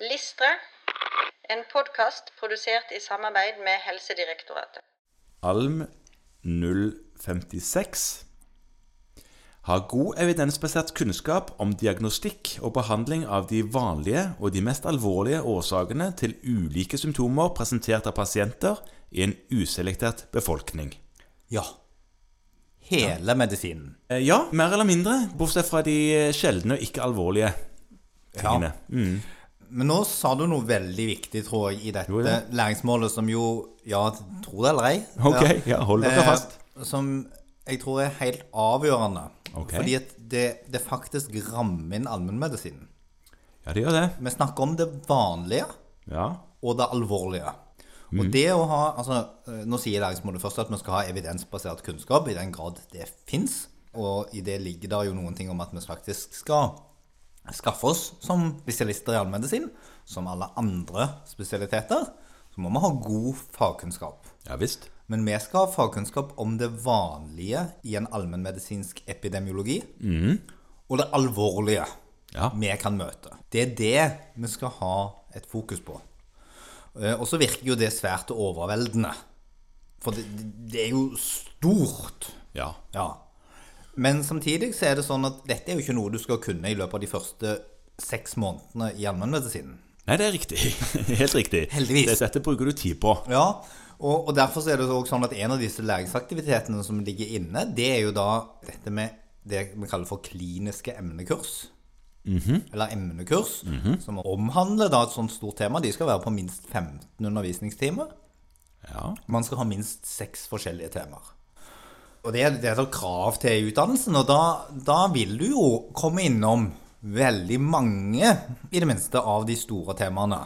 Listre, en podkast produsert i samarbeid med Helsedirektoratet. ALM 056 har god evidensbasert kunnskap om diagnostikk og behandling av de vanlige og de mest alvorlige årsakene til ulike symptomer presentert av pasienter i en uselektert befolkning. Ja. Hele medisinen. Eh, Ja, mer eller mindre, bortsett fra de sjeldne og ikke alvorlige tingene. Mm. Men nå sa du noe veldig viktig, tror jeg, i dette Jo, ja. læringsmålet, som jo Ja, tro det eller ei. Ok, ja, hold dere Eh, fast. Som jeg tror er helt avgjørende. Okay. Fordi at det, det faktisk rammer inn allmennmedisinen. Ja, det gjør det. Vi snakker om det vanlige Ja. og det alvorlige. Og det å ha altså, eh, Nå sier læringsmålet først at vi skal ha evidensbasert kunnskap, i den grad det fins. Og i det ligger det jo noen ting om at vi faktisk skal skaffe oss som spesialister i allmedisin, som alle andre spesialiteter, så må vi ha god fagkunnskap. Ja visst. Men vi skal ha fagkunnskap om det vanlige i en allmennmedisinsk epidemiologi, og det alvorlige Ja. vi kan møte. Det er det vi skal ha et fokus på. Eh, Og så virker jo det svært overveldende. For det, det er jo stort. Ja. Ja. Men samtidig så er det sånn at dette er jo ikke noe du skal kunne i løpet av de første seks månedene i allmennmedisinen. Nei, det er riktig. Helt riktig. Heldigvis. Det- Dette bruker du tid på. Ja, og, og derfor så er det også sånn at en av disse læringsaktivitetene som ligger inne, det er jo da dette med det vi kaller for kliniske emnekurs. Eller emnekurs, som omhandler da et sånt stort tema. De skal være på minst 15 undervisningstimer. Ja. Man skal ha minst seks forskjellige temaer. Og det, er- det er krav til utdannelsen, og da, da vil du jo komme innom veldig mange, i det minste, av de store temaene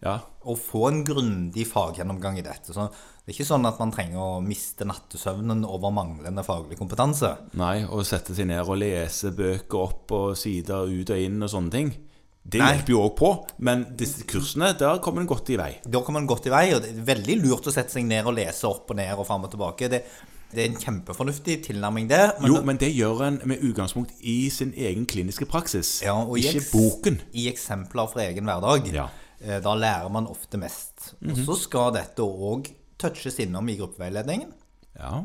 ja. Og få en grundig faggjennomgang i dette. Så det er ikke sånn at man trenger å miste nattesøvnen over manglende faglig kompetanse. Nei, å sette seg ned og lese bøker opp og sider ut og inn og sånne ting. Det Nei. hjelper jo òg på, men disse kursene, der kommer en godt i vei. Da kommer en godt i vei, og det er veldig lurt å sette seg ned og lese opp og ned og fram og tilbake. Det, det er en kjempefornuftig tilnærming, det. Men Jo, men det gjør en med utgangspunkt i sin egen kliniske praksis, Ja, og ikke boken. I eksempler fra egen hverdag. Ja. Eh, Da lærer man ofte mest. Og så skal dette òg touches innom i gruppeveiledningen. Ja.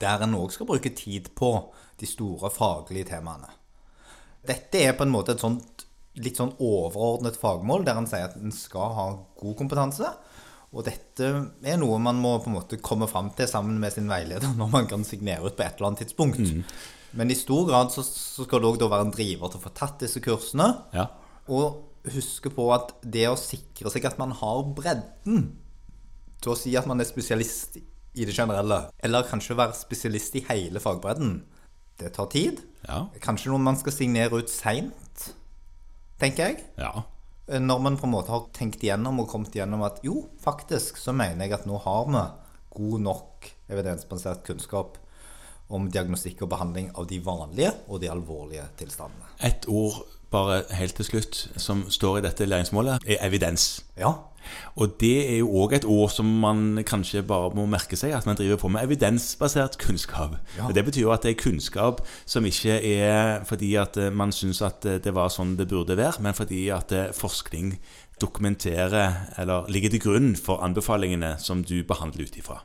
der en òg skal bruke tid på de store faglige temaene. Dette er på en måte et sånt litt sånn overordnet fagmål, der en sier at en skal ha god kompetanse. Og dette er noe man må på en måte komme fram til sammen med sin veileder når man kan signere ut på et eller annet tidspunkt. Men i stor grad så, så skal det òg være en driver til å få tatt disse kursene. Ja. Og huske på at det å sikre seg at man har bredden til å si at man er spesialist i det generelle, eller kanskje være spesialist i hele fagbredden, det tar tid. Ja. Kanskje noe man skal signere ut seint, tenker jeg. Ja. Når man på en måte har tenkt igjennom og kommet igjennom at jo, faktisk så mener jeg at nå har vi god nok evidensbasert kunnskap om diagnostikk og behandling av de vanlige og de alvorlige tilstandene. Et ord bare helt til slutt som står i dette læringsmålet, er evidens. Ja, Og det er jo òg et ord som man kanskje bare må merke seg, at man driver på med evidensbasert kunnskap. Ja. Og Det betyr jo at det er kunnskap som ikke er fordi at eh, man syns at eh, det var sånn det burde være, men fordi at eh, forskning dokumenterer eller ligger til grunn for anbefalingene som du behandler ut ifra.